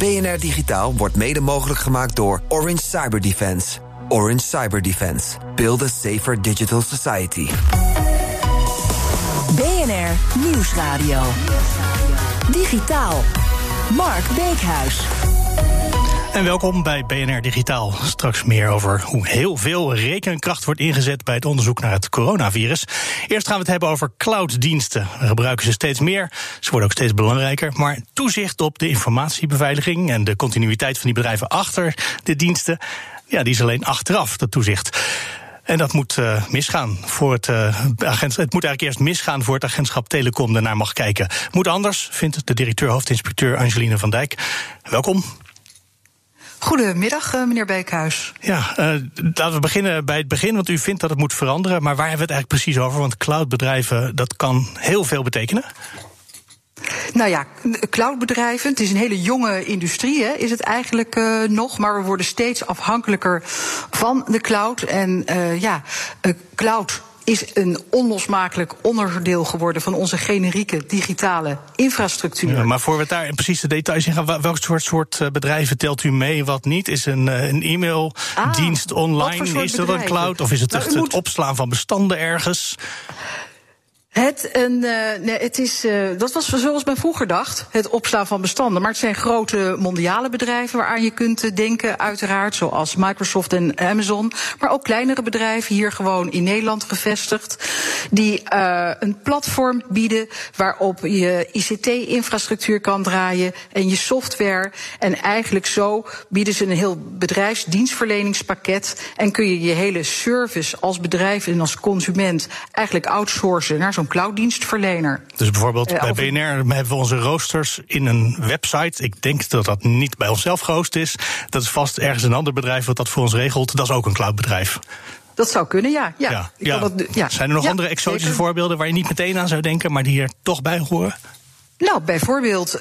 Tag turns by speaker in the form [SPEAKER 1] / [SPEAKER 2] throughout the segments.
[SPEAKER 1] BNR Digitaal wordt mede mogelijk gemaakt door Orange Cyber Defense. Orange Cyber Defense. Build a safer digital society.
[SPEAKER 2] BNR Nieuwsradio. Digitaal. Mark Beekhuis.
[SPEAKER 3] En welkom bij BNR Digitaal. Straks meer over hoe heel veel rekenkracht wordt ingezet bij het onderzoek naar het coronavirus. Eerst gaan we het hebben over clouddiensten. We gebruiken ze steeds meer, ze worden ook steeds belangrijker. Maar toezicht op de informatiebeveiliging en de continuïteit van die bedrijven achter de diensten, ja, die is alleen achteraf, dat toezicht. En dat moet uh, misgaan voor het agentschap. Het moet eigenlijk eerst misgaan voor het agentschap Telecom daarnaar mag kijken. Moet anders, vindt de directeur-hoofdinspecteur Angeline van Dijk. Welkom.
[SPEAKER 4] Goedemiddag, meneer Beekhuis.
[SPEAKER 3] Ja, uh, laten we beginnen bij het begin, want u vindt dat het moet veranderen. Maar waar hebben we het eigenlijk precies over? Want cloudbedrijven, dat kan heel veel betekenen.
[SPEAKER 4] Nou ja, cloudbedrijven, het is een hele jonge industrie, hè, is het eigenlijk uh, nog. Maar we worden steeds afhankelijker van de cloud. En uh, ja, cloud is een onlosmakelijk onderdeel geworden van onze generieke digitale infrastructuur.
[SPEAKER 3] Ja, maar voor we daar precies de details in gaan, welk soort, soort bedrijven telt u mee, wat niet? Is een, een e-maildienst ah, online, is dat een cloud? Of is het nou, echt het opslaan van bestanden ergens?
[SPEAKER 4] Het, een, uh, nee, het is, uh, dat was zoals men vroeger dacht, het opslaan van bestanden. Maar het zijn grote mondiale bedrijven waaraan je kunt denken, uiteraard, zoals Microsoft en Amazon. Maar ook kleinere bedrijven, hier gewoon in Nederland gevestigd, die een platform bieden waarop je ICT-infrastructuur kan draaien en je software. En eigenlijk zo bieden ze een heel bedrijfsdienstverleningspakket en kun je je hele service als bedrijf en als consument eigenlijk outsourcen naar zo'n clouddienstverlener.
[SPEAKER 3] Dus bijvoorbeeld uh, bij BNR hebben we onze roosters in een website. Ik denk dat dat niet bij onszelf gehost is. Dat is vast ergens een ander bedrijf wat dat voor ons regelt. Dat is ook een cloudbedrijf.
[SPEAKER 4] Dat zou kunnen, ja. ja.
[SPEAKER 3] ja, ja. Dat, ja. Zijn er nog andere exotische
[SPEAKER 4] zeker.
[SPEAKER 3] voorbeelden waar je niet meteen aan zou denken, maar die er toch bij horen?
[SPEAKER 4] Nou, bijvoorbeeld uh,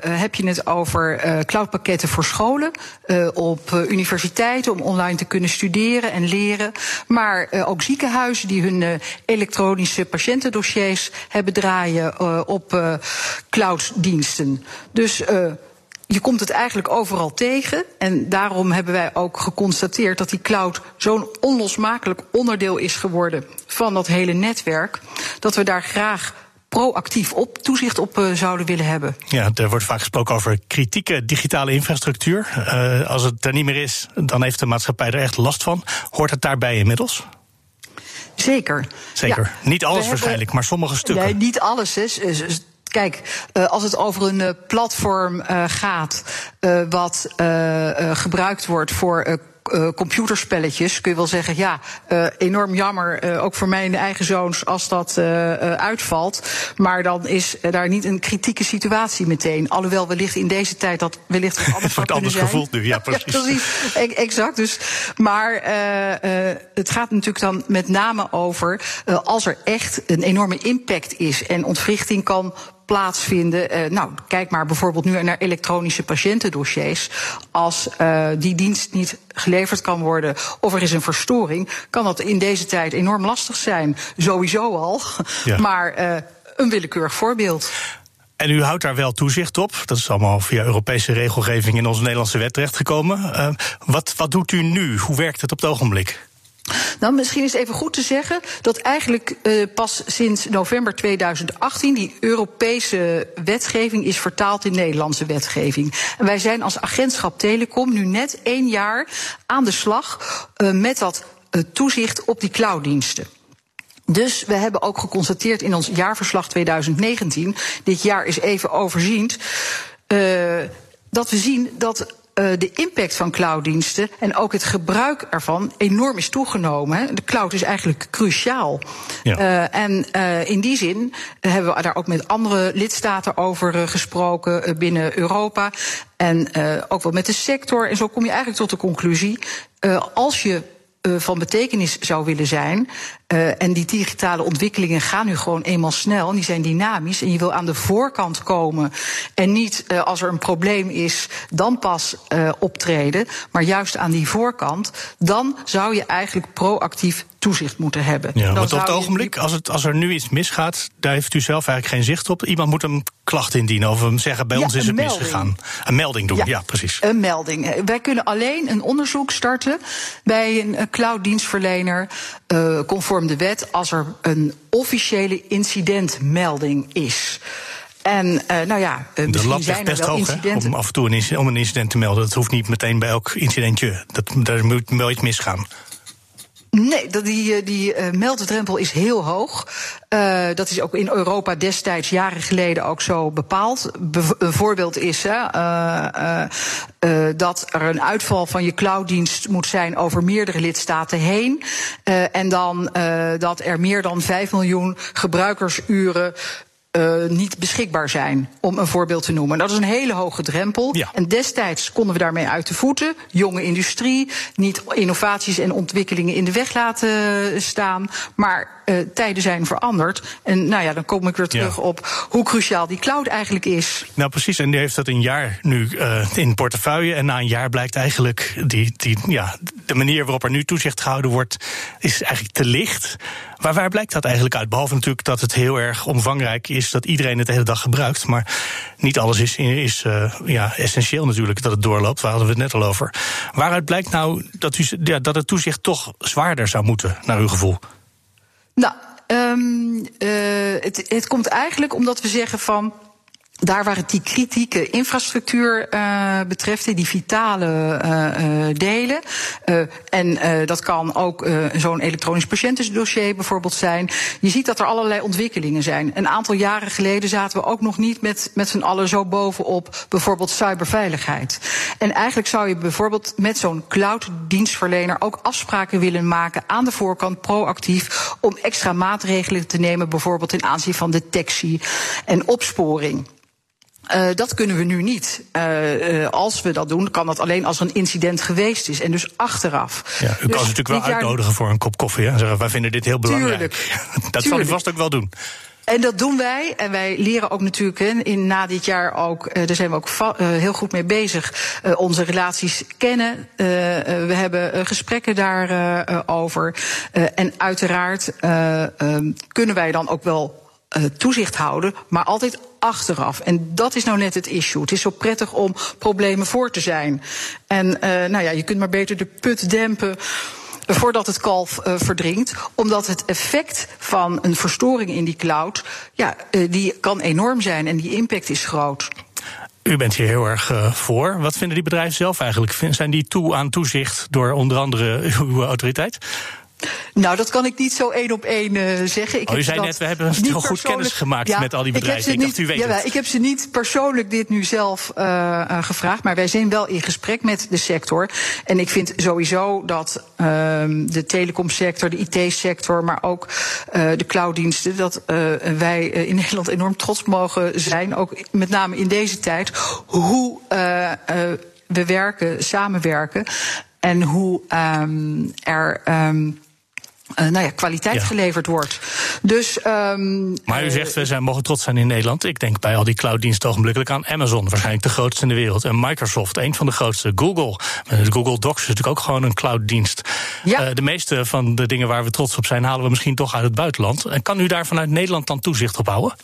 [SPEAKER 4] heb je het over uh, cloudpakketten voor scholen, uh, op universiteiten om online te kunnen studeren en leren. Maar ook ziekenhuizen die hun elektronische patiëntendossiers hebben draaien op clouddiensten. Dus je komt het eigenlijk overal tegen. En daarom hebben wij ook geconstateerd dat die cloud zo'n onlosmakelijk onderdeel is geworden van dat hele netwerk. Dat we daar graag proactief op toezicht op uh, zouden willen hebben.
[SPEAKER 3] Ja, er wordt vaak gesproken over kritieke digitale infrastructuur. Uh, als het er niet meer is, dan heeft de maatschappij er echt last van. Hoort het daarbij inmiddels?
[SPEAKER 4] Zeker.
[SPEAKER 3] Zeker.
[SPEAKER 4] Ja.
[SPEAKER 3] Niet alles waarschijnlijk, maar sommige stukken.
[SPEAKER 4] Nee, niet alles. Hè. Kijk, uh, als het over een platform gaat, wat gebruikt wordt voor uh, computerspelletjes kun je wel zeggen, ja, uh, enorm jammer, uh, ook voor mijn eigen zoons, als dat uitvalt. Maar dan is daar niet een kritieke situatie meteen. Alhoewel wellicht in deze tijd dat wellicht wat anders
[SPEAKER 3] wordt anders
[SPEAKER 4] zijn.
[SPEAKER 3] gevoeld nu, ja, precies.
[SPEAKER 4] ja, precies. E exact. Dus, maar het gaat natuurlijk dan met name over als er echt een enorme impact is en ontwrichting kan plaatsvinden. Uh, nou, kijk maar bijvoorbeeld nu naar elektronische patiëntendossiers. Als uh, die dienst niet geleverd kan worden of er is een verstoring, kan dat in deze tijd enorm lastig zijn. Sowieso al. Ja. Maar uh, een willekeurig voorbeeld.
[SPEAKER 3] En u houdt daar wel toezicht op. Dat is allemaal via Europese regelgeving in onze Nederlandse wet terechtgekomen. Uh, wat, wat doet u nu? Hoe werkt het op het ogenblik?
[SPEAKER 4] Nou, misschien is het even goed te zeggen dat eigenlijk uh, pas sinds november 2018 die Europese wetgeving is vertaald in Nederlandse wetgeving. En wij zijn als agentschap Telecom nu net één jaar aan de slag uh, met dat uh, toezicht op die clouddiensten. Dus we hebben ook geconstateerd in ons jaarverslag 2019, dit jaar is even overziend, dat we zien dat de impact van clouddiensten en ook het gebruik ervan enorm is toegenomen. De cloud is eigenlijk cruciaal. Ja. en in die zin hebben we daar ook met andere lidstaten over gesproken binnen Europa. En ook wel met de sector. En zo kom je eigenlijk tot de conclusie. als je van betekenis zou willen zijn. Uh, en die digitale ontwikkelingen gaan nu gewoon eenmaal snel. En die zijn dynamisch. En je wil aan de voorkant komen. En niet uh, als er een probleem is, dan pas optreden. Maar juist aan die voorkant. Dan zou je eigenlijk proactief toezicht moeten hebben.
[SPEAKER 3] Ja, want op het ogenblik, als, het, als er nu iets misgaat, daar heeft u zelf eigenlijk geen zicht op. Iemand moet een klacht indienen of hem zeggen: bij ons is het melding. misgegaan. Een melding doen, ja, precies.
[SPEAKER 4] Een melding. Wij kunnen alleen een onderzoek starten bij een clouddienstverlener, uh, conform de wet, als er een officiële incidentmelding is. En uh, nou ja, uh,
[SPEAKER 3] de lat zijn best hoog, incidenten. om af en toe een incident, om een incident te melden. Dat hoeft niet meteen bij elk incidentje. Dat, daar moet wel iets misgaan.
[SPEAKER 4] Nee, die, eh, die uh, melddrempel is heel hoog. Uh, dat is ook in Europa destijds, jaren geleden, ook zo bepaald. een voorbeeld is uh, dat er een uitval van je clouddienst moet zijn over meerdere lidstaten heen. en dan dat er meer dan 5 miljoen gebruikersuren uh, niet beschikbaar zijn, om een voorbeeld te noemen. Dat is een hele hoge drempel. Ja. En destijds konden we daarmee uit de voeten. Jonge industrie, niet innovaties en ontwikkelingen in de weg laten staan. Maar uh, tijden zijn veranderd. En nou ja, dan kom ik weer terug ja. op hoe cruciaal die cloud eigenlijk is.
[SPEAKER 3] Nou precies, en die heeft dat een jaar nu uh, in portefeuille. En na een jaar blijkt eigenlijk die, die, ja, de manier waarop er nu toezicht gehouden wordt, is eigenlijk te licht. Maar waar blijkt dat eigenlijk uit? Behalve natuurlijk dat het heel erg omvangrijk is, dat iedereen het de hele dag gebruikt. Maar niet alles is, is uh, ja, essentieel natuurlijk dat het doorloopt. Waar hadden we het net al over. Waaruit blijkt nou dat, u, ja, dat het toezicht toch zwaarder zou moeten, naar uw gevoel?
[SPEAKER 4] Nou, um, uh, het, het komt eigenlijk omdat we zeggen van daar waar het die kritieke infrastructuur uh, betreft, die vitale uh, uh, delen. en dat kan ook zo'n elektronisch patiëntendossier bijvoorbeeld zijn. Je ziet dat er allerlei ontwikkelingen zijn. Een aantal jaren geleden zaten we ook nog niet met, met z'n allen zo bovenop bijvoorbeeld cyberveiligheid. En eigenlijk zou je bijvoorbeeld met zo'n cloud-dienstverlener ook afspraken willen maken aan de voorkant proactief om extra maatregelen te nemen, bijvoorbeeld in aanzien van detectie en opsporing. Uh, dat kunnen we nu niet. Uh, uh, als we dat doen, kan dat alleen als er een incident geweest is. En dus achteraf.
[SPEAKER 3] Ja, u dus kan ze natuurlijk wel uitnodigen voor een kop koffie. Hè? Zeggen, wij vinden dit heel belangrijk. Tuurlijk. dat zal u vast ook wel doen.
[SPEAKER 4] En dat doen wij. En wij leren ook natuurlijk in, na dit jaar ook, daar zijn we ook heel goed mee bezig, onze relaties kennen. we hebben gesprekken daarover. en uiteraard ehm, kunnen wij dan ook wel uh, toezicht houden, maar altijd achteraf. En dat is nou net het issue. Het is zo prettig om problemen voor te zijn. En uh, nou ja, je kunt maar beter de put dempen voordat het kalf uh, verdrinkt. Omdat het effect van een verstoring in die cloud, ja, uh, die kan enorm zijn en die impact is groot.
[SPEAKER 3] U bent hier heel erg voor. Wat vinden die bedrijven zelf eigenlijk? Zijn die toe aan toezicht door onder andere uw autoriteit?
[SPEAKER 4] Nou, dat kan ik niet zo één op één uh, zeggen.
[SPEAKER 3] Ik oh, u zei net, we hebben heel goed kennis gemaakt ja, met al die bedrijven.
[SPEAKER 4] Ik,
[SPEAKER 3] ik dacht, u weet
[SPEAKER 4] ja. Ik heb ze niet persoonlijk dit nu zelf uh, uh, gevraagd. Maar wij zijn wel in gesprek met de sector. En ik vind sowieso dat de telecomsector, de IT-sector... maar ook de clouddiensten... dat wij in Nederland enorm trots mogen zijn. Ook met name in deze tijd. Hoe we werken, samenwerken... En hoe um, er... Um, uh, nou ja, kwaliteit ja. geleverd wordt. Dus, um,
[SPEAKER 3] maar u zegt, we zijn, mogen trots zijn in Nederland. Ik denk bij al die clouddiensten ogenblikkelijk aan Amazon, waarschijnlijk de grootste in de wereld. En Microsoft, een van de grootste. Google. Google Docs is natuurlijk ook gewoon een clouddienst. Ja. Uh, de meeste van de dingen waar we trots op zijn, halen we misschien toch uit het buitenland. En kan u daar vanuit Nederland dan toezicht op houden?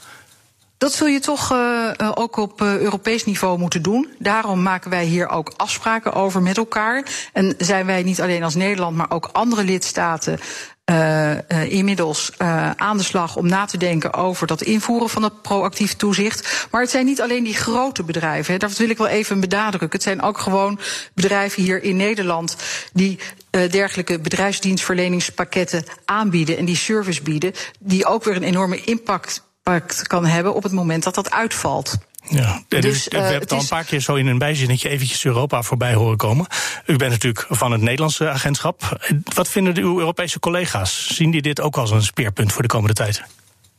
[SPEAKER 4] Dat zul je toch uh, ook op Europees niveau moeten doen. Daarom maken wij hier ook afspraken over met elkaar. En zijn wij niet alleen als Nederland, maar ook andere lidstaten uh, uh, inmiddels uh, aan de slag om na te denken over dat invoeren van het proactief toezicht. Maar het zijn niet alleen die grote bedrijven. Hè, dat wil ik wel even benadrukken. Het zijn ook gewoon bedrijven hier in Nederland die dergelijke bedrijfsdienstverleningspakketten aanbieden en die service bieden, die ook weer een enorme impact kan hebben op het moment dat dat uitvalt.
[SPEAKER 3] Ja, dus, dus we hebben het al een paar keer zo in een bijzinnetje eventjes Europa voorbij horen komen. U bent natuurlijk van het Nederlandse agentschap. Wat vinden uw Europese collega's? Zien die dit ook als een speerpunt voor de komende tijd?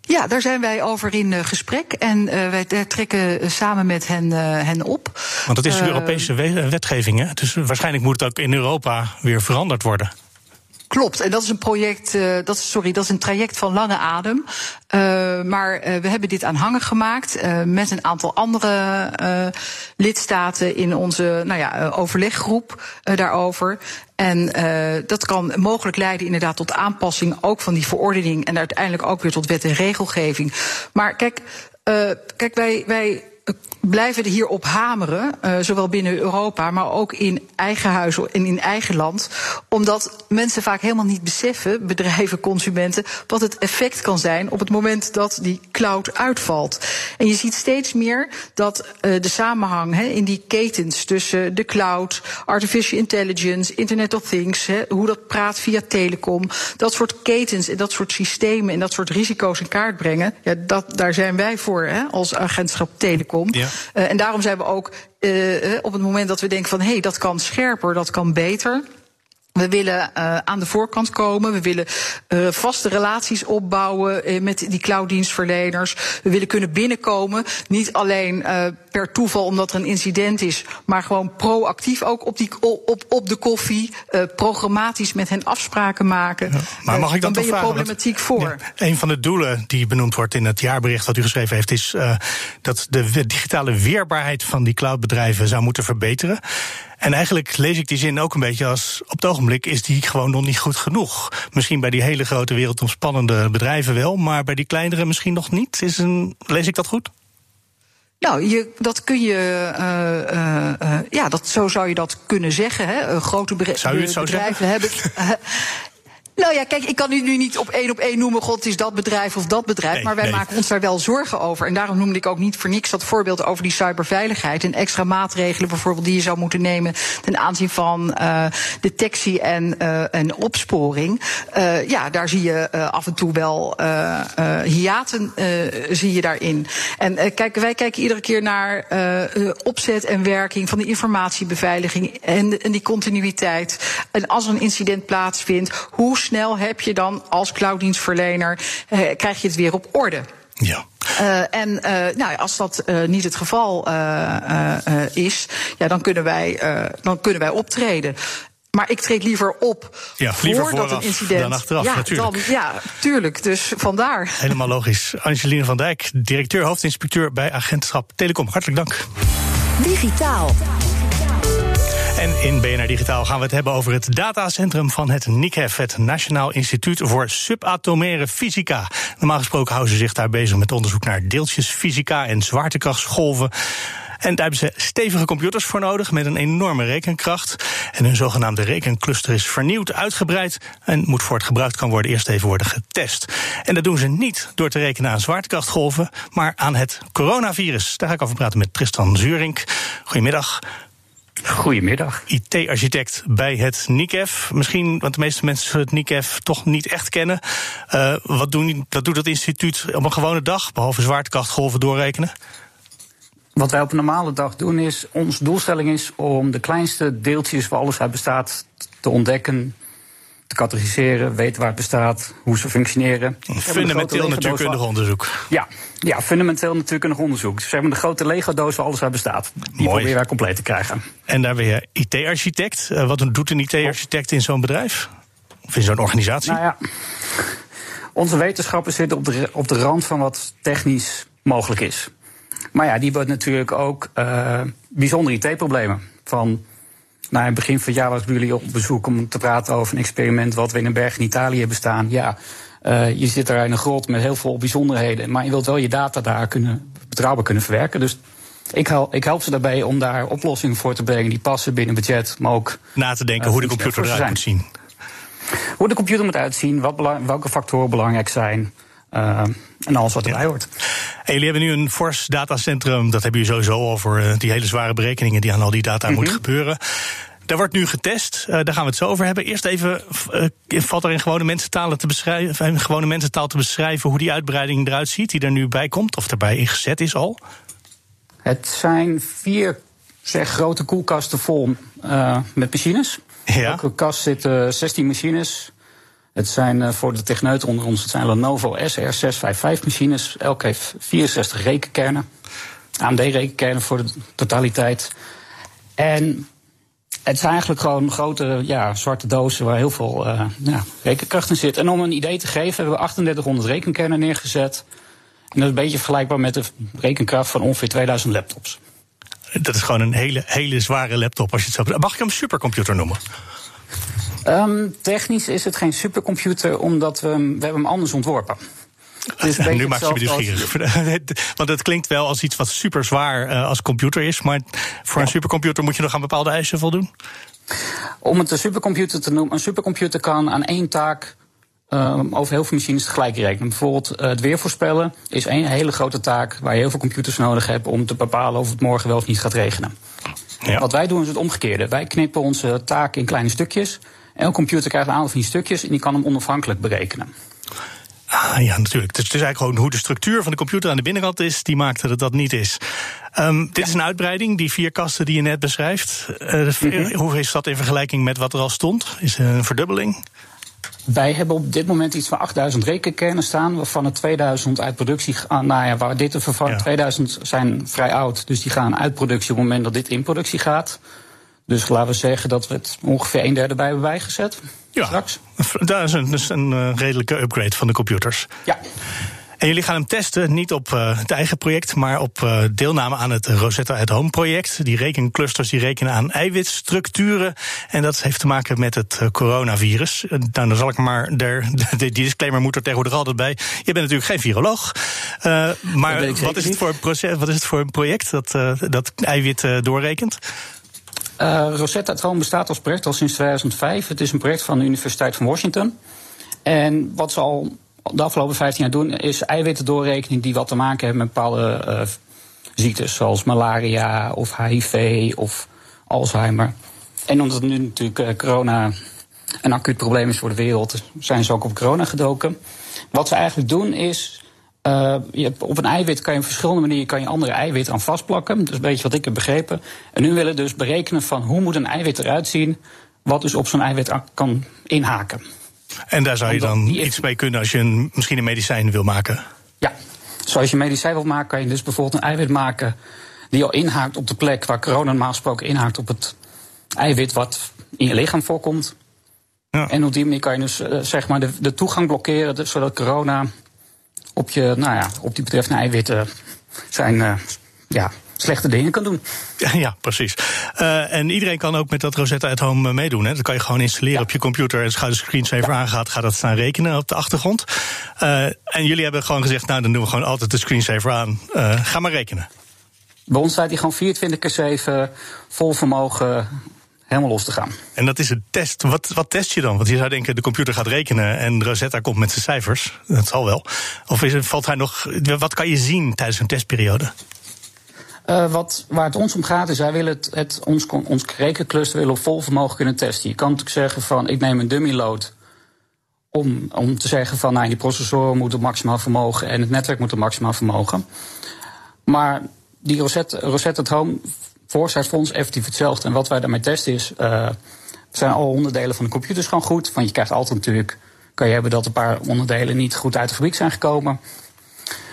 [SPEAKER 4] Ja, daar zijn wij over in gesprek en uh, wij trekken samen met hen, uh, hen op.
[SPEAKER 3] Want het is Europese wetgeving, hè? Dus waarschijnlijk moet het ook in Europa weer veranderd worden.
[SPEAKER 4] Klopt, en dat is een project, uh, dat is, sorry, dat is een traject van lange adem. Uh, maar uh, we hebben dit aanhangig gemaakt met een aantal andere lidstaten in onze nou ja, overleggroep daarover. En dat kan mogelijk leiden inderdaad tot aanpassing ook van die verordening en uiteindelijk ook weer tot wet en regelgeving. Maar kijk, kijk wij, wij blijven er hier op hameren, uh, zowel binnen Europa, maar ook in eigen huis en in eigen land. Omdat mensen vaak helemaal niet beseffen, bedrijven, consumenten, wat het effect kan zijn op het moment dat die cloud uitvalt. En je ziet steeds meer dat uh, de samenhang in die ketens tussen de cloud, artificial intelligence, Internet of Things, hoe dat praat via telecom, dat soort ketens en dat soort systemen en dat soort risico's in kaart brengen. Ja, dat, daar zijn wij voor als agentschap Telecom. Uh, en daarom zijn we ook uh, op het moment dat we denken van hé, hey, dat kan scherper, dat kan beter. We willen uh, aan de voorkant komen. We willen uh, vaste relaties opbouwen uh, met die clouddienstverleners. We willen kunnen binnenkomen. Niet alleen per toeval omdat er een incident is, maar gewoon proactief ook op, die, op, op de koffie. programmatisch met hen afspraken maken. Ja,
[SPEAKER 3] maar mag ik dan,
[SPEAKER 4] dan ben
[SPEAKER 3] je
[SPEAKER 4] problematiek voor.
[SPEAKER 3] Ja, een van de doelen die benoemd wordt in het jaarbericht wat u geschreven heeft, is dat de digitale weerbaarheid van die cloudbedrijven zou moeten verbeteren. En eigenlijk lees ik die zin ook een beetje als op het ogenblik is die gewoon nog niet goed genoeg. Misschien bij die hele grote wereldomspannende bedrijven wel, maar bij die kleinere misschien nog niet. Is een, lees ik dat goed?
[SPEAKER 4] Nou, je, dat kun je, uh, uh, uh, ja, dat, zo zou je dat kunnen zeggen. Hè. grote bedrijven hebben. Nou ja, kijk, ik kan u nu niet op één op één noemen, god, het is dat bedrijf of dat bedrijf. Nee, maar wij nee. maken ons daar wel zorgen over. En daarom noemde ik ook niet voor niks dat voorbeeld over die cyberveiligheid. En extra maatregelen bijvoorbeeld die je zou moeten nemen ten aanzien van uh, detectie en, uh, en opsporing. Uh, ja, daar zie je af en toe wel hiaten zie je daarin. En kijk, wij kijken iedere keer naar opzet en werking van de informatiebeveiliging en, en die continuïteit. En als er een incident plaatsvindt, hoe snel heb je dan als clouddienstverlener, eh, krijg je het weer op orde?
[SPEAKER 3] Ja.
[SPEAKER 4] Uh, en uh, nou, als dat uh, niet het geval is, ja, dan, kunnen wij, dan kunnen wij optreden. Maar ik treed liever op
[SPEAKER 3] ja, liever
[SPEAKER 4] voordat een incident.
[SPEAKER 3] Dan achteraf,
[SPEAKER 4] ja,
[SPEAKER 3] natuurlijk.
[SPEAKER 4] Dan, ja, tuurlijk. Dus vandaar.
[SPEAKER 3] Helemaal logisch. Angeline van Dijk, directeur, hoofdinspecteur bij Agentschap Telecom. Hartelijk dank.
[SPEAKER 2] Digitaal.
[SPEAKER 3] En in BNR Digitaal gaan we het hebben over het datacentrum van het NICEF, het Nationaal Instituut voor Subatomaire Fysica. Normaal gesproken houden ze zich daar bezig met onderzoek naar deeltjesfysica en zwaartekrachtsgolven. En daar hebben ze stevige computers voor nodig met een enorme rekenkracht. En hun zogenaamde rekencluster is vernieuwd, uitgebreid en moet voor het gebruikt kan worden eerst even worden getest. En dat doen ze niet door te rekenen aan zwaartekrachtgolven, maar aan het coronavirus. Daar ga ik over praten met Tristan Zurink. Goedemiddag.
[SPEAKER 5] Goedemiddag.
[SPEAKER 3] IT-architect bij het NICEF. Misschien, want de meeste mensen het NICEF toch niet echt kennen. Uh, wat, doen, wat doet dat instituut op een gewone dag, behalve zwaartekrachtgolven doorrekenen?
[SPEAKER 5] Wat wij op een normale dag doen is, onze doelstelling is om de kleinste deeltjes waar alles uit bestaat te ontdekken, te categoriseren, weten waar het bestaat, hoe ze functioneren.
[SPEAKER 3] Fundamenteel natuurkundig onderzoek.
[SPEAKER 5] Ja, ja, fundamenteel natuurkundig onderzoek. Zeg maar de grote Lego-doos waar alles uit bestaat. Die Mooi. proberen wij compleet te krijgen.
[SPEAKER 3] En daar ben je IT-architect. Uh, wat doet een IT-architect in zo'n bedrijf? Of in zo'n organisatie?
[SPEAKER 5] Nou ja, onze wetenschappers zitten op de, op de rand van wat technisch mogelijk is. Maar ja, die wordt natuurlijk ook uh, bijzondere IT-problemen. Van nou, in het begin van het jaar was bij jullie op bezoek om te praten over een experiment wat we in een berg in Italië hebben staan. Ja, uh, je zit daar in een grot met heel veel bijzonderheden, maar je wilt wel je data daar kunnen, betrouwbaar kunnen verwerken. Dus ik help, ik help ze daarbij om daar oplossingen voor te brengen die passen binnen budget, maar ook.
[SPEAKER 3] Na te denken uh, hoe de computer eruit moet zien.
[SPEAKER 5] Hoe de computer moet uitzien, wat welke factoren belangrijk zijn. Uh, en alles wat erbij hoort.
[SPEAKER 3] Hey, jullie hebben nu een fors datacentrum. Dat hebben jullie sowieso over uh, die hele zware berekeningen die aan al die data mm -hmm. moeten gebeuren. Daar wordt nu getest. Uh, daar gaan we het zo over hebben. Eerst even, uh, valt er in gewone mensentaal te beschrijven, in gewone mensentaal te beschrijven hoe die uitbreiding eruit ziet, die er nu bij komt, of erbij ingezet is al?
[SPEAKER 5] Het zijn vier zeg, grote koelkasten vol uh, met machines.
[SPEAKER 3] Ja.
[SPEAKER 5] Elke kast zitten 16 machines. Het zijn uh, voor de techneuten onder ons, het zijn Lenovo SR655 machines. Elk heeft 64 rekenkernen. AMD-rekenkernen voor de totaliteit. En het zijn eigenlijk gewoon grote ja, zwarte dozen waar heel veel uh, ja, rekenkracht in zit. En om een idee te geven hebben we 3800 rekenkernen neergezet. En dat is een beetje vergelijkbaar met de rekenkracht van ongeveer 2000 laptops.
[SPEAKER 3] Dat is gewoon een hele, hele zware laptop als je het zo Mag ik hem supercomputer noemen?
[SPEAKER 5] Um, technisch is het geen supercomputer, omdat we, we hebben hem anders ontworpen.
[SPEAKER 3] Dus nu maakt je me nieuwsgierig. Want het klinkt wel als iets wat super zwaar uh, als computer is. Maar voor ja. een supercomputer moet je nog aan bepaalde eisen voldoen?
[SPEAKER 5] Om het een supercomputer te noemen, een supercomputer kan aan één taak um, over heel veel machines tegelijk rekenen. Bijvoorbeeld uh, het weer voorspellen is één hele grote taak waar je heel veel computers nodig hebt om te bepalen of het morgen wel of niet gaat regenen. Ja. Wat wij doen is het omgekeerde. Wij knippen onze taak in kleine stukjes. Elk computer krijgt een aantal van die stukjes en die kan hem onafhankelijk berekenen.
[SPEAKER 3] Ah, ja, natuurlijk. Dus het is eigenlijk gewoon hoe de structuur van de computer aan de binnenkant is, die maakt dat het dat niet is. Um, dit ja. is een uitbreiding, die vier kasten die je net beschrijft. Uh, mm -hmm. Hoe is dat in vergelijking met wat er al stond? Is het een verdubbeling?
[SPEAKER 5] Wij hebben op dit moment iets van 8000 rekenkernen staan, waarvan er 2000 uit productie gaan. Nou ja, waar dit te vervangen, ja. 2000 zijn vrij oud, dus die gaan uit productie op het moment dat dit in productie gaat. Dus laten we zeggen dat we het ongeveer een derde bij hebben bijgezet.
[SPEAKER 3] Ja,
[SPEAKER 5] straks.
[SPEAKER 3] dat is een, is een uh, redelijke upgrade van de computers.
[SPEAKER 5] Ja.
[SPEAKER 3] En jullie gaan hem testen, niet op uh, het eigen project, maar op uh, deelname aan het Rosetta at Home project. Die rekenclusters die rekenen aan eiwitstructuren. En dat heeft te maken met het uh, coronavirus. Nou, dan zal ik maar, der, die disclaimer moet er tegenwoordig altijd bij. Je bent natuurlijk geen viroloog. maar wat is, het voor een proces, wat is het voor een project dat, dat eiwit doorrekent?
[SPEAKER 5] Uh, Rosetta Home bestaat als project al sinds 2005. Het is een project van de Universiteit van Washington. En wat ze al de afgelopen 15 jaar doen, is eiwitten doorrekenen die wat te maken hebben met bepaalde uh, ziektes, zoals malaria of HIV of Alzheimer. En omdat nu natuurlijk uh, corona een acuut probleem is voor de wereld, zijn ze ook op corona gedoken. Wat ze eigenlijk doen is. Uh, je hebt, op een eiwit kan je op verschillende manieren kan je andere eiwitten aan vastplakken. Dat is een beetje wat ik heb begrepen. En nu willen dus berekenen van hoe moet een eiwit eruit zien, wat dus op zo'n eiwit kan inhaken.
[SPEAKER 3] En daar zou je dan iets mee kunnen als je een, misschien een medicijn wil maken?
[SPEAKER 5] Ja, zoals je een medicijn wil maken, kan je dus bijvoorbeeld een eiwit maken die al inhaakt op de plek waar corona normaal gesproken inhaakt op het eiwit wat in je lichaam voorkomt. Ja. En op die manier kan je dus uh, zeg maar de, de toegang blokkeren, dus, zodat corona op je, nou ja, op die betreffende eiwitten zijn uh, ja, slechte dingen kan doen.
[SPEAKER 3] Ja, ja precies. Uh, en iedereen kan ook met dat Rosetta at Home meedoen. Hè? Dat kan je gewoon installeren ja. op je computer. En als de screensaver ja. aangaat, gaat dat staan rekenen op de achtergrond. Uh, en jullie hebben gewoon gezegd, nou dan doen we gewoon altijd de screensaver aan. Uh, ga maar rekenen.
[SPEAKER 5] Bij ons staat hij gewoon 24 keer 7 vol vermogen helemaal los te gaan.
[SPEAKER 3] En dat is een test. Wat, wat test je dan? Want je zou denken, de computer gaat rekenen en Rosetta komt met zijn cijfers. Dat zal wel. Of is het, valt hij nog. Wat kan je zien tijdens een testperiode?
[SPEAKER 5] Uh, wat, waar het ons om gaat is, wij willen het, het, ons, ons rekencluster willen op vol vermogen kunnen testen. Je kan natuurlijk zeggen van, ik neem een dummy load om, om te zeggen van, nou, die processoren moeten maximaal vermogen en het netwerk moet maximaal vermogen. Maar die Rosetta, Rosetta at Home ons effectief hetzelfde. En wat wij daarmee testen is, uh, zijn alle onderdelen van de computers gewoon goed. Want je krijgt altijd natuurlijk, kan je hebben dat een paar onderdelen niet goed uit de fabriek zijn gekomen.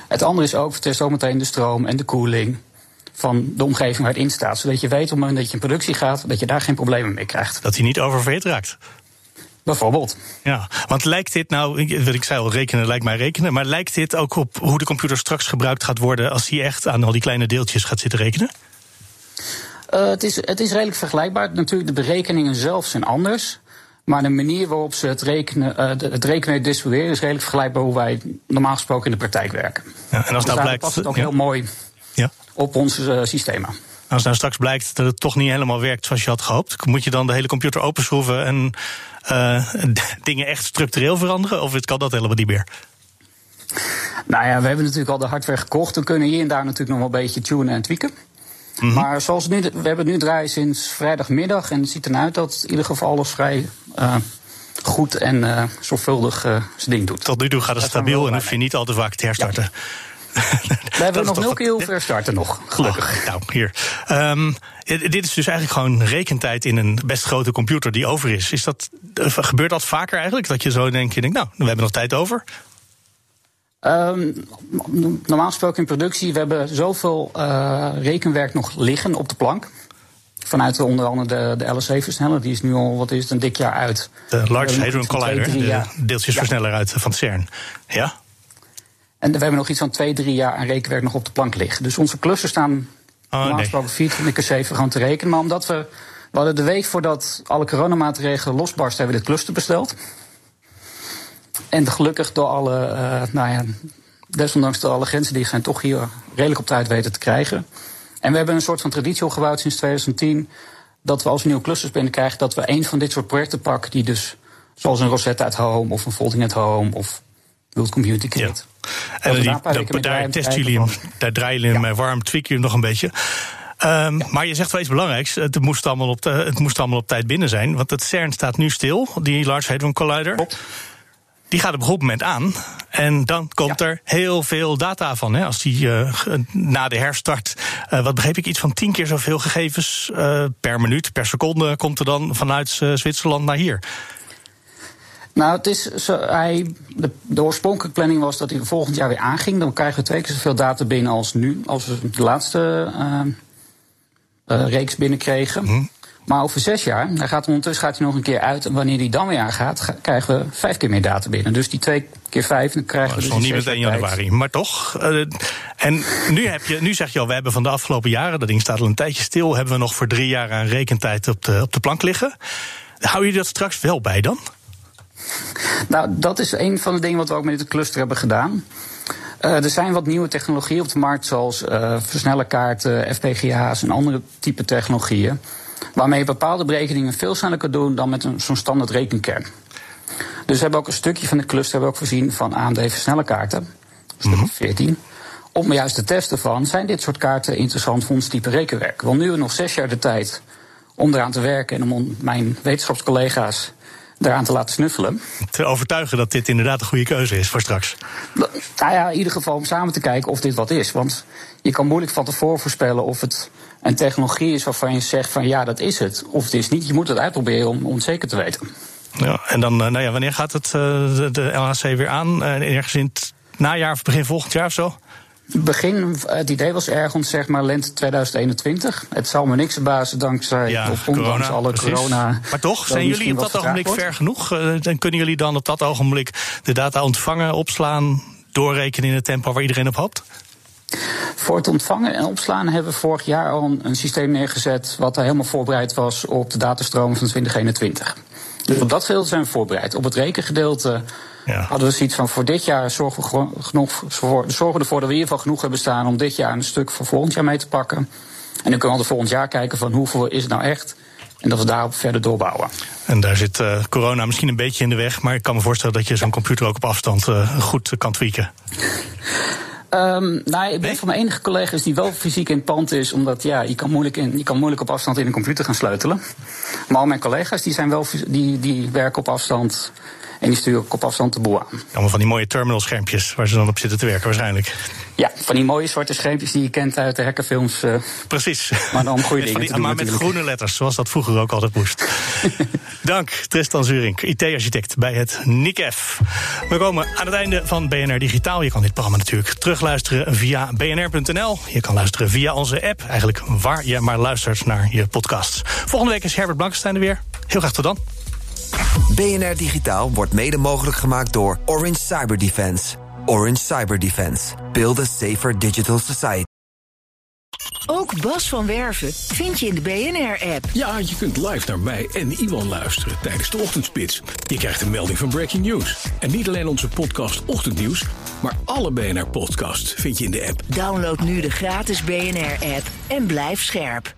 [SPEAKER 5] Het andere is ook, we testen ook meteen de stroom en de koeling van de omgeving waar het in staat. Zodat je weet op het moment dat je in productie gaat, dat je daar geen problemen mee krijgt.
[SPEAKER 3] Dat hij niet oververhit raakt.
[SPEAKER 5] Bijvoorbeeld.
[SPEAKER 3] Ja, want lijkt dit nou, wat ik zei al, rekenen lijkt mij rekenen, maar lijkt dit ook op hoe de computer straks gebruikt gaat worden als hij echt aan al die kleine deeltjes gaat zitten rekenen?
[SPEAKER 5] Uh, het, is, het is redelijk vergelijkbaar. Natuurlijk, de berekeningen zelf zijn anders. Maar de manier waarop ze het rekenen, uh, het rekenen en distribueren is redelijk vergelijkbaar hoe wij normaal gesproken in de praktijk werken.
[SPEAKER 3] Ja, en als
[SPEAKER 5] dus
[SPEAKER 3] nou blijkt.
[SPEAKER 5] past het ook ja. heel mooi
[SPEAKER 3] ja.
[SPEAKER 5] op onze uh, systemen.
[SPEAKER 3] Als nou straks blijkt dat het toch niet helemaal werkt zoals je had gehoopt, moet je dan de hele computer openschroeven en uh, dingen echt structureel veranderen? Of kan dat helemaal niet meer?
[SPEAKER 5] Nou ja, we hebben natuurlijk al de hardware gekocht. We kunnen hier en daar natuurlijk nog wel een beetje tunen en tweaken. Mm -hmm. Maar zoals nu, we hebben het nu draaien sinds vrijdagmiddag. En het ziet eruit dat in ieder geval alles vrij uh, goed en uh, zorgvuldig uh, zijn ding doet.
[SPEAKER 3] Tot nu toe gaat het stabiel en hoef je niet al te vaak te herstarten. Ja.
[SPEAKER 5] We hebben nog nul keer heel ver starten nog, gelukkig.
[SPEAKER 3] Oh, nou, hier. Um, dit is dus eigenlijk gewoon rekentijd in een best grote computer die over is. is dat, gebeurt dat vaker eigenlijk? Dat je zo denkt, je denkt, nou, we hebben nog tijd over?
[SPEAKER 5] Um, normaal gesproken in productie, we hebben zoveel uh, rekenwerk nog liggen op de plank. Vanuit onder andere de, de LSC-versneller, die is nu al, wat is het, een dik jaar uit.
[SPEAKER 3] De Large Hadron Collider, de deeltjesversneller ja. uit van CERN. Ja?
[SPEAKER 5] En we hebben nog iets van twee, drie jaar aan rekenwerk nog op de plank liggen. Dus onze clusters staan oh, normaal gesproken 24 keer 7 gewoon te rekenen. Maar omdat we, we hadden de week voordat alle coronamaatregelen losbarsten, hebben we dit cluster besteld. En gelukkig door alle, uh, nou ja, desondanks door alle grenzen die zijn toch hier redelijk op tijd weten te krijgen. En we hebben een soort van traditie opgebouwd sinds 2010. Dat we als we nieuwe clusters binnenkrijgen, dat we een van dit soort projecten pakken. Die dus, zoals een Rosetta at Home of een Folding at Home of World Community Kit.
[SPEAKER 3] Ja. En die, daar, daar testen jullie hem, daar draaien jullie hem ja. warm, tweaken jullie hem nog een beetje. Um, maar je zegt wel iets belangrijks. Het moest, allemaal op de, het moest allemaal op tijd binnen zijn. Want het CERN staat nu stil, die Large Hadron Collider. Klopt. Die gaat op een goed moment aan. En dan komt ja. er heel veel data van. Hè, als die uh, na de herstart. Uh, wat begreep ik, iets van tien keer zoveel gegevens uh, per minuut, per seconde. komt er dan vanuit Zwitserland naar hier.
[SPEAKER 5] Nou, het is zo, hij, de, de, oorspronkelijke planning was dat hij volgend jaar weer aanging. Dan krijgen we twee keer zoveel data binnen als nu, als we de laatste reeks binnenkregen. Mm. Maar over zes jaar, hij gaat ondertussen gaat hij nog een keer uit. En wanneer hij dan weer aangaat, krijgen we vijf keer meer data binnen. Dus die twee keer vijf, dan krijgen
[SPEAKER 3] oh,
[SPEAKER 5] we
[SPEAKER 3] dus
[SPEAKER 5] nog
[SPEAKER 3] niet meteen januari, maar toch. Uh, en nu, heb je, nu zeg je al, we hebben van de afgelopen jaren, dat ding staat al een tijdje stil, hebben we nog voor drie jaar aan rekentijd op de, op de plank liggen. Hou je dat straks wel bij dan?
[SPEAKER 5] Nou, dat is een van de dingen wat we ook met dit cluster hebben gedaan. Uh, er zijn wat nieuwe technologieën op de markt, zoals uh, versnellerkaarten, FPGA's en andere type technologieën. Waarmee je bepaalde berekeningen veel sneller kan doen dan met zo'n standaard rekenkern. Dus we hebben ook een stukje van de cluster hebben ook voorzien van AMD. Stuk mm -hmm. 14. Om juist te testen van, zijn dit soort kaarten interessant voor ons type rekenwerk? Want nu hebben we nog zes jaar de tijd om eraan te werken en om mijn wetenschapscollega's eraan te laten snuffelen.
[SPEAKER 3] Te overtuigen dat dit inderdaad een goede keuze is voor straks.
[SPEAKER 5] Nou ja, in ieder geval om samen te kijken of dit wat is. Want je kan moeilijk van tevoren voorspellen of het een technologie is waarvan je zegt van ja, dat is het. Of het is niet. Je moet het uitproberen om, om het zeker te weten.
[SPEAKER 3] Ja, en dan, nou ja, wanneer gaat het, de, de LHC weer aan? Ergens in het najaar of begin volgend jaar of zo?
[SPEAKER 5] Begin, het idee was ergens zeg maar lente 2021. Het zal me niks verbazen dankzij
[SPEAKER 3] ja,
[SPEAKER 5] of ondanks alle
[SPEAKER 3] precies.
[SPEAKER 5] corona.
[SPEAKER 3] Maar toch, zijn jullie op dat ogenblik
[SPEAKER 5] wordt.
[SPEAKER 3] ver genoeg? En kunnen jullie dan op dat ogenblik de data ontvangen, opslaan, doorrekenen in het tempo waar iedereen op hoopt?
[SPEAKER 5] Voor het ontvangen en opslaan hebben we vorig jaar al een, een systeem neergezet wat helemaal voorbereid was op de datastroom van 2021. Dus op dat gedeelte zijn we voorbereid. Op het rekengedeelte ja. hadden we zoiets van voor dit jaar zorgen we genoeg, zorgen ervoor dat we in ieder geval genoeg hebben staan om dit jaar een stuk voor volgend jaar mee te pakken. En dan kunnen we altijd volgend jaar kijken van hoeveel is het nou echt. En dat we daarop verder doorbouwen.
[SPEAKER 3] En daar zit uh, corona misschien een beetje in de weg. Maar ik kan me voorstellen dat je zo'n computer ook op afstand uh, goed kan tweaken.
[SPEAKER 5] Um, nou, ik ben nee? van mijn enige collega's die wel fysiek in het pand is, omdat ja, je kan, moeilijk in, je kan moeilijk op afstand in een computer gaan sleutelen. Maar al mijn collega's die zijn wel, die, die werken op afstand en die sturen ook op afstand de boel aan.
[SPEAKER 3] Allemaal van die mooie terminalschermpjes waar ze dan op zitten te werken waarschijnlijk.
[SPEAKER 5] Ja, van die mooie zwarte schermpjes die je kent uit de hackerfilms. Uh,
[SPEAKER 3] Precies.
[SPEAKER 5] Maar dan goede dingen
[SPEAKER 3] die,
[SPEAKER 5] te doen
[SPEAKER 3] Maar met groene letters, zoals dat vroeger ook altijd moest. Dank, Tristan Zurink, IT-architect bij het NICEF. We komen aan het einde van BNR Digitaal. Je kan dit programma natuurlijk terugluisteren via bnr.nl. Je kan luisteren via onze app, eigenlijk waar je maar luistert naar je podcasts. Volgende week is Herbert Blankenstein er weer. Heel graag tot dan.
[SPEAKER 1] BNR Digitaal wordt mede mogelijk gemaakt door Orange Cyber Defense. Orange Cyber Defense. Build a safer digital society.
[SPEAKER 2] Ook Bas van Werven vind je in de BNR-app.
[SPEAKER 6] Ja, je kunt live naar mij en Iwan luisteren tijdens de ochtendspits. Je krijgt een melding van Breaking News. En niet alleen onze podcast Ochtendnieuws, maar alle BNR-podcasts vind je in de app.
[SPEAKER 2] Download nu de gratis BNR-app en blijf scherp.